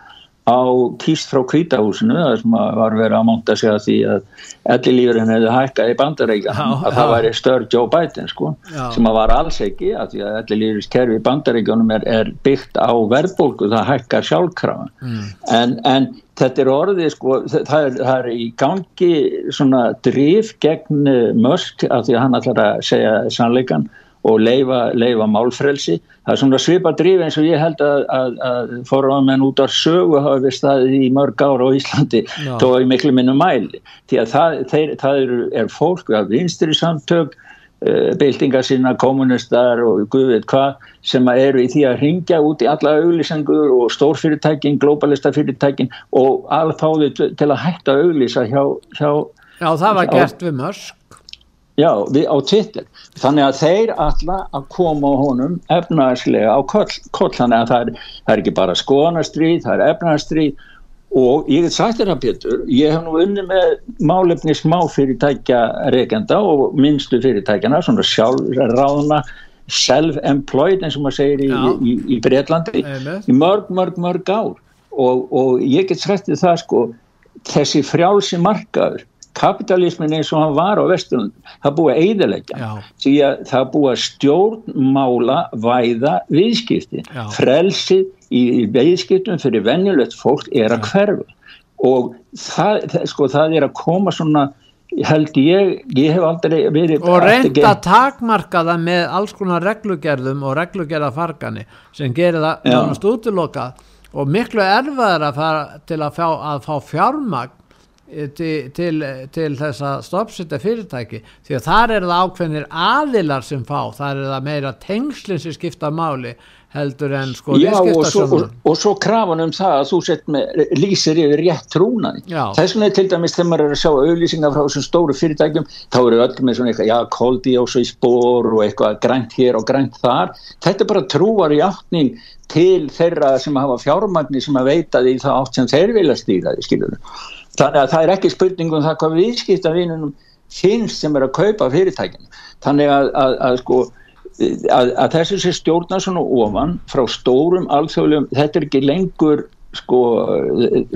S3: á kýst frá kvítahúsinu það sem var verið að monta sig að því að ellilífurinn hefði hækkað í bandaríkan að það væri störr Joe Biden sko, já. sem að var alls ekki að því að ellilífuriskerfi í bandaríkanum er, er byggt á verðbólgu það hækkar sjálfkrafa mm. en, en þetta er orðið sko, það er, það er í gangi svona drif gegn Musk af því að hann ætlar að segja sannleikan og leifa, leifa málfrelsi. Það er svona svipa drif eins og ég held að, að, að forráðmenn út af sögu hafa við staðið í mörg ára á Íslandi þó í miklu minnu mæli. Því að það, þeir, það er, er fólk, hafum vinstri samtök, uh, byltingar sína, kommunistar og guðveit hvað sem eru í því að ringja út í alla auglýsengur og stórfyrirtækin, globalista fyrirtækin og alfáði til að hætta auglýsa hjá, hjá
S2: Já, það var gert við mörg
S3: Já, á Twitter. Þannig að þeir alla að koma honum efnaðarslega á koll, þannig að það er, það er ekki bara skoðanastríð, það er efnaðarstríð og ég hef sagt þér að Pétur, ég hef nú unni með málefni smáfyrirtækja reykjanda og minnstu fyrirtækjana, svona sjálfráðuna, self-employed eins og maður segir í, í, í, í Breitlandi, í mörg, mörg, mörg ár. Og, og ég get sagt þér það sko, þessi frjálsi markaður kapitalismin eins og hann var á vestunum það búið að eiðilegja því að það búið að stjórnmála væða viðskipti. Já. frelsi í, viðskiptum fyrir venjulegt fólk er að hverfa. Og það, sko, það er að koma svona held ég, ég hef aldrei verið
S2: og reynda takmarkaða með alls konar reglugerðum og reglugerðafarkani sem gerir það náttúrulega útiloka og miklu erfaðar að fara til að fá, að fá fjármagn til, til, til þess að stoppsetta fyrirtæki. Því að þar er það ákveðnir aðilar sem fá, þar er það meira tengslinn sem skipta máli heldur en sko
S3: Já, og svo, og, og svo krafan um það að þú sett með lýsir yfir rétt trúnaði. Þess vegna til dæmis þegar maður er að sjá auðlýsingar frá þessum stóru fyrirtækjum þá eru öll með svona eitthvað, já, koldi og svo í spór og eitthvað grænt hér og grænt þar. Þetta er bara trúar í áttning til þeirra sem hafa fjármagnir sem að veita því það átt sem þeir vilja stýra því, skilur þannig að það er ekki spurningum það hvað viðskipta vinunum finnst sem er að kaupa fyrirtækinu þannig að, að, að sko að, að þessu sé stjórna svona ofan frá stórum alþjóðlegum, þetta er ekki lengur sko,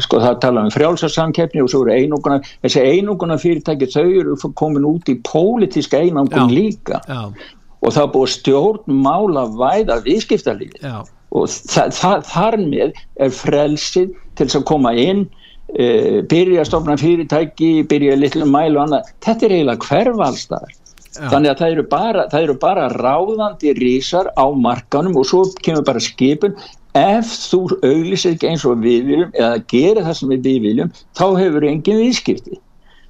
S3: sko það tala um frjálsarsamkeppni og svo eru einunguna þessi einunguna fyrirtæki þau eru komin út í pólitíska einangun líka. Já. og það búið stjórnmála væða viðskiptarlífi og það, það, þar með er frelsið til að koma inn Uh, byrja að stofna fyrirtæki byrja að litlu mælu og annað. Þetta er eiginlega hverfaldstæðar Já. þannig að það eru, bara, það eru bara ráðandi rísar á markanum og svo kemur bara skipun. Ef þú auðlisir ekki eins og við viljum eða gerir það sem við viljum þá hefur engin viðskipti.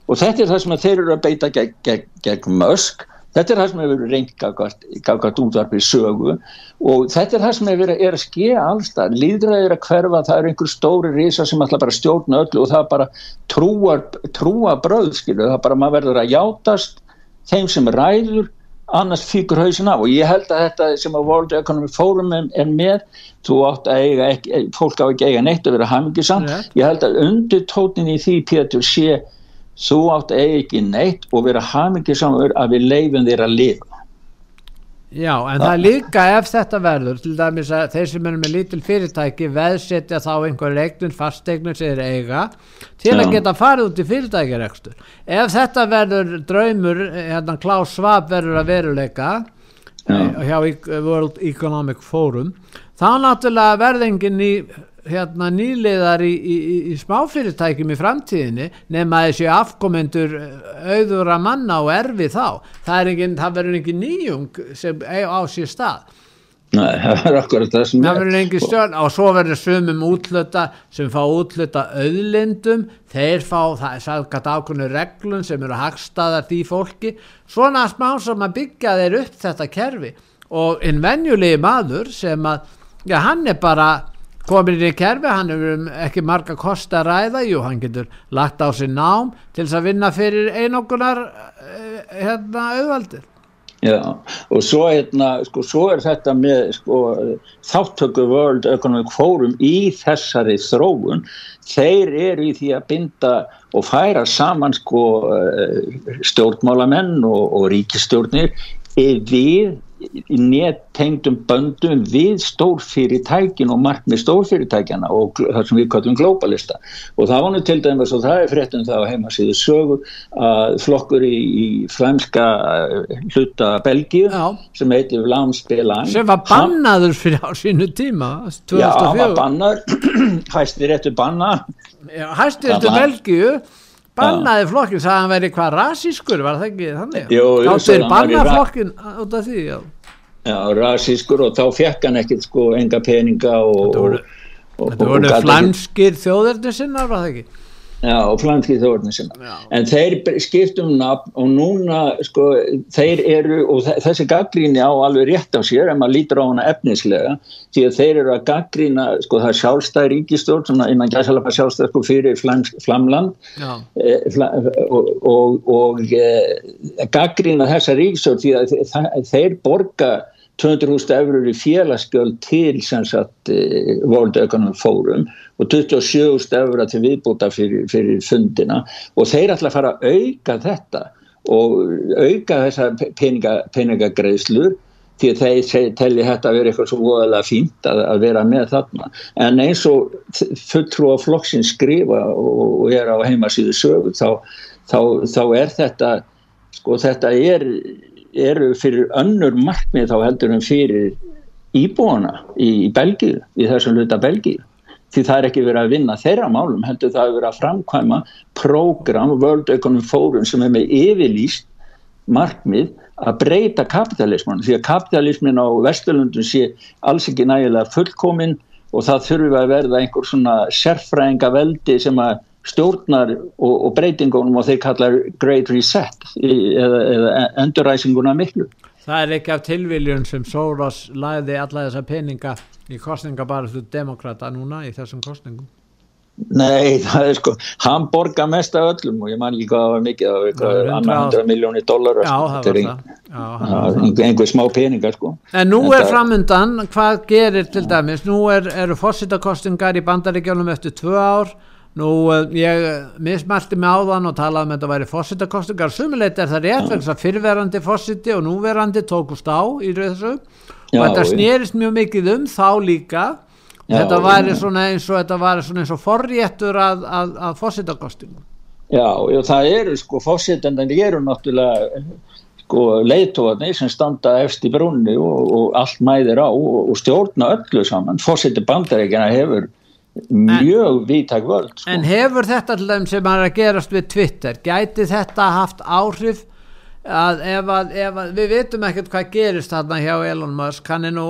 S3: Og þetta er það sem þeir eru að beita gegn, gegn, gegn mösk þetta er það sem hefur reyngið gafgat útvarpið sögu og þetta er það sem hefur er að skeja allstað líðræðir að hverfa, það eru einhver stóri rísa sem ætla bara stjórna öllu og það bara trúa, trúa bröð skilu, það bara maður verður að játast þeim sem ræður annars fíkur hausin af. Og ég held að þetta sem að World Economic Forum er, er með þú átt að eiga ekki, fólk á ekki eiga neitt að vera hamingisamt yeah. ég held að undir tónin í því Pétur sé þú átt að eiga ekki neitt og vera hamingisamur að við leifum þér að lifa
S2: Já, en það er líka ef þetta verður, til dæmis að þeir sem eru með lítil fyrirtæki veðsetja þá einhver regnun, fastegnur sem er eiga til að geta farið út í fyrirtækiregstur. Ef þetta verður draumur, hérna Klaus Svab verður að veruleika Já. Eh, hjá World Economic Forum, þá náttúrulega verðingin í hérna nýliðar í, í, í smáfyrirtækjum í framtíðinni nema þessi afkomendur eh, auður að manna og erfi þá. Það, engin, það verður engin nýjung sem á sér stað.
S3: Nei, það er akkurat það sem
S2: það verður engin stjórn. Og svo verður sumum útluta sem fá útluta auðlindum. Þeir fá, það er sagðgat ákveðinu reglum sem eru hagstaðar því fólki. Svona smá sem að byggja þeir upp þetta kerfi. Og einn venjulegi maður sem að já, hann er bara komin í kerfi, hann hefur ekki marga kost að ræða, jú, hann getur lagt á sig nám til þess að vinna fyrir einogunar eh, hérna auðvaldir.
S3: Já, og svo, hérna, sko, svo er þetta með sko, þáttöku World Economic Forum í þessari þróun, þeir eru í því að binda og færa saman sko, eh, stjórnmálamenn og, og ríkistjórnir við í nettengdum böndum við stórfyrirtækin og markmið stórfyrirtækjana og það sem við kallum globalista og það var nú til dæmis og það er fréttum það á heimasíðu sögur að flokkur í, í flæmska eh, hluta Belgíu Já. sem heitir Vlamsbelang
S2: sem var bannaður fyrir á sínu tíma 2004.
S3: Já, var bannaður hæstir eftir banna
S2: hæstir eftir Belgíu bannaði flokkin, það að hann veri hvað rasískur, var það ekki þannig?
S3: Jú,
S2: Áttu er bannaði flokkin út af því, já.
S3: Já, rasískur og þá fekk hann ekkert sko enga peninga og...
S2: Þetta voru, voru flanskir þjóðarnir sinna, var það ekki?
S3: Já, og flanskið þórnir sinna. En þeir skiptum nafn og núna, sko, þeir eru, og þessi gaggríni á alveg rétt á sér, ef maður lítur á hana efnislega, því að þeir eru að gaggrína, sko, það er sjálfstæð ríkistjórn, svona innan gæsalapa sjálfstæð, sko, fyrir Flamland e, fla, og, og, og e, gaggrína þessa ríkistjórn því að þeir borga 200.000 eurur í félagsgjöld til sagt, eh, World Economic Forum og 27.000 eurur til viðbúta fyrir, fyrir fundina. Og þeir ætla að fara að auka þetta og auka þessa peninga, peningagreðslur því að þeir telli þetta að vera eitthvað svo voðalega fínt að, að vera með þarna. En eins og fulltrú á flokksinn skrifa og, og er á heimasíðu sögu þá þá, þá er þetta sko þetta er eru fyrir önnur markmið þá heldur en fyrir íbúana í, í Belgíu, í þessum hluta Belgíu. Því það er ekki verið að vinna þeirra málum heldur það að vera að framkvæma program World Economic Forum sem er með yfirlýst markmið að breyta kapitalisman því að kapitalismin á Vesturlundum sé alls ekki nægilega fullkomin og það þurfi að verða einhver svona sérfræðinga veldi sem að stjórnar og, og breytingunum og þeir kallar Great Reset eða, eða enduræsinguna miklu.
S2: Það er ekki af tilviljun sem Soros læði alla þessa peninga í kostninga bara þú demokrata núna í þessum kostningum.
S3: Nei, það er sko, hann borga mest af öllum og ég man ekki hvað það var mikið, það var annar hundra miljónir dólar,
S2: sko. þetta
S3: er einhver, einhver smá peningar sko.
S2: En nú Þetta er framundan, hvað gerir til dæmis, nú er, eru fósittakostingar í bandaríkjónum eftir tvö ár, nú eh, ég mismælti mig á þann og talaði um að þetta væri fósittakostingar, sumuleit er það rétt vegna fyrverandi fósiti og núverandi tókust á í þessu. Og þetta snýrist mjög mikið um þá líka. Já, þetta væri svona eins og þetta væri svona eins og forréttur að, að, að fósittakostingum
S3: Já, já, það eru sko fósittan, en það eru náttúrulega sko leiðtóðarnir sem standa eftir í brunni og, og allt mæðir á og, og stjórna öllu saman. Fósittir bandaríkjana hefur mjög vítæk völd
S2: sko. En hefur þetta alltaf sem er að gerast við Twitter, gæti þetta haft áhrif að ef að, ef að við veitum ekkert hvað gerist þarna hjá Elon Musk hann er nú,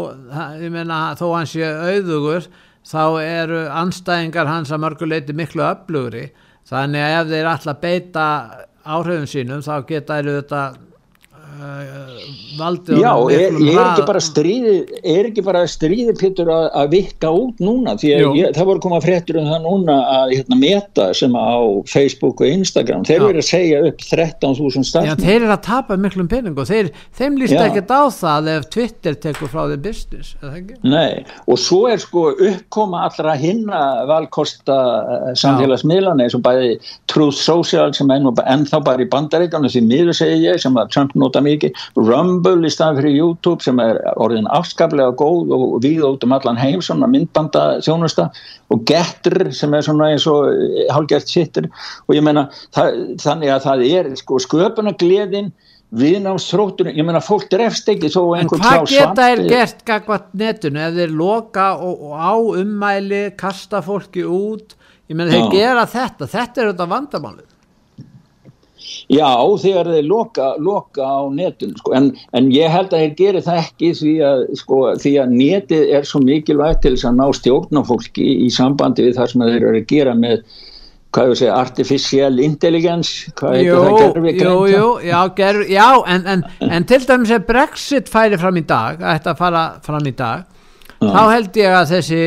S2: ég meina þó hans sé auðugur þá eru anstæðingar hans að mörguleiti miklu öflugri þannig að ef þeir alltaf beita áhrifum sínum þá geta þeir þetta
S3: valdið Já, er, er ekki bara stríði er ekki bara stríði Pittur að, að vikka út núna? Því að ég, það voru komað fréttur um það núna að hérna, meta sem á Facebook og Instagram þeir eru að segja upp 13.000 stafn
S2: Já, þeir eru að tapa miklum penning og þeir, þeim líst ekkert á það ef Twitter tekur frá þeir business
S3: Nei, og svo er sko uppkoma allra hinna valkosta uh, samfélagsmiðlana eins og bæði Truth Social sem er ennþá bara í bandaríkanu því miður segja ég sem að Trump nota mikið. Rumble í staðan fyrir YouTube sem er orðin afskaplega góð og við út um allan heim svona myndbanda þjónusta og Getter sem er svona eins og hálfgert sittur. Og ég menna þannig að það er sko sköpuna gleðin viðnámsþróttunum, ég menna fólk drefst ekki
S2: svo einhvern hvað geta er gert gagvat netun ef þeir loka og, og á ummæli kasta fólki út ég menna þeir gera þetta, þetta er þetta vandamálið
S3: Já, þegar þeir loka, loka á netun sko. en, en ég held að þeir geri það ekki því að, sko, því að netið er svo mikilvægt til þess að ná stjórnafólki í, í sambandi við það sem þeir eru að gera með hvað ég segja, artificial intelligence hvað
S2: heitir það, gerfi jú, jú, já, gerfi, já en, en, en til dæmis að Brexit færi fram í dag að þetta fara fram í dag já. þá held ég að þessi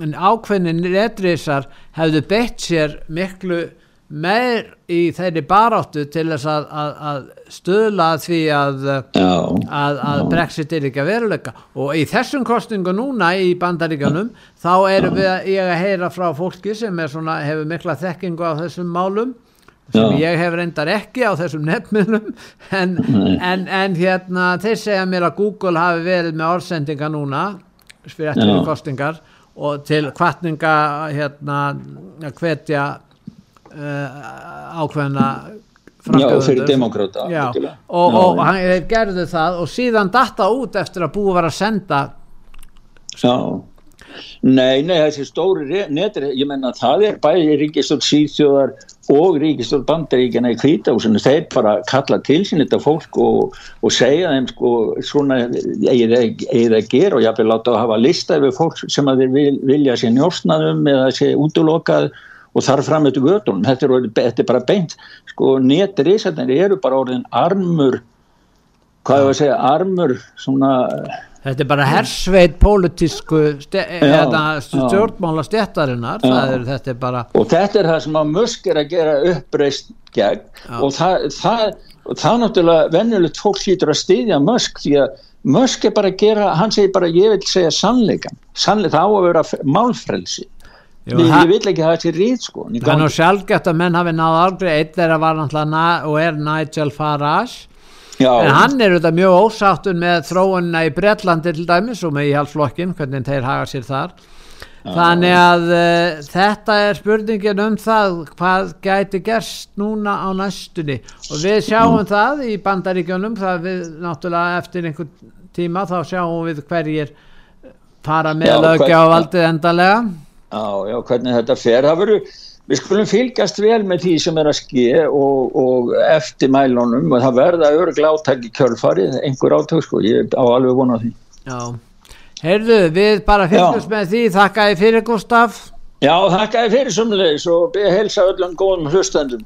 S2: ákveðin netrisar hefðu beitt sér miklu meir í þeirri baráttu til þess að, að, að stöðla því að, að, að Brexit er ekki að veruleika. Og í þessum kostningu núna í bandaríkanum þá erum við að, heyra frá fólki sem svona, hefur mikla þekkingu á þessum málum sem Já. ég hef reyndar ekki á þessum nefnmjölum en, en, en hérna þeir segja mér að Google hafi verið með orðsendinga núna fyrir eftir kostningar og til kvartninga hérna að hvetja uh, ákveðna
S3: Já, fyrir demokráta
S2: og, og hann gerði það og síðan datta út eftir að búið var að senda
S3: Já. Nei, nei, þessi stóri netur, ég menna það er bæði ríkistól síðsjóðar og ríkistól bandaríkjana í kvításinu, þeir bara kalla til sín þetta fólk og, og segja þeim sko svona eigið að gera og hafði látað að hafa lista yfir fólk sem að þeir vil, vilja sé njórsnaðum eða sé útlokað og þar fram eftir gödunum, þetta er, þetta er bara beint sko netrisarnir eru bara orðin armur hvað er að segja, armur svona
S2: Þetta er bara hersveit pólitísku stjórnmála stjættarinnar þetta er bara
S3: og þetta er það sem að Musk er að gera uppreist gegn. Já. og það, það, það náttúrulega vennulegt fólk sýtur að styðja Musk því að Musk er bara að gera, hann segir bara ég vil segja sannleikan, sannleik það á að vera málfrelsi Jú, Við, ég vil ekki hafa þessi rít sko
S2: Það er nú sjálfgeft að menn hafi náð aldrei eitt þeirra var náttúrulega og er Nigel Farage Já. en hann er auðvitað mjög ósáttun með þróunna í Breitlandi til dæmis og með íhalsflokkin, hvernig þeir hafa sér þar þannig að uh, þetta er spurningin um það hvað gæti gerst núna á næstunni og við sjáum mm. það í bandaríkjunum það við náttúrulega eftir einhvern tíma þá sjáum við hverjir fara með lögja á valdið endalega
S3: Já, já, hvernig þetta fer það veru, við skulum fylgjast vel með því sem er að ske og, og eftir mælunum og það verða örgla átæki kjölfarið, einhver átök sko, ég á alveg vonað því
S2: Já Heyrðu, við bara fyrstast með því, þakka ég fyrir Gustaf.
S3: Já, þakka ég fyrir sumleis og helsa öllum góðum hlustendum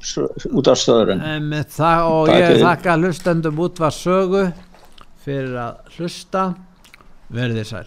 S3: út af stöðurinn.
S2: Og ég þakka hlustendum út af sögu fyrir að hlusta. Verðið sæl.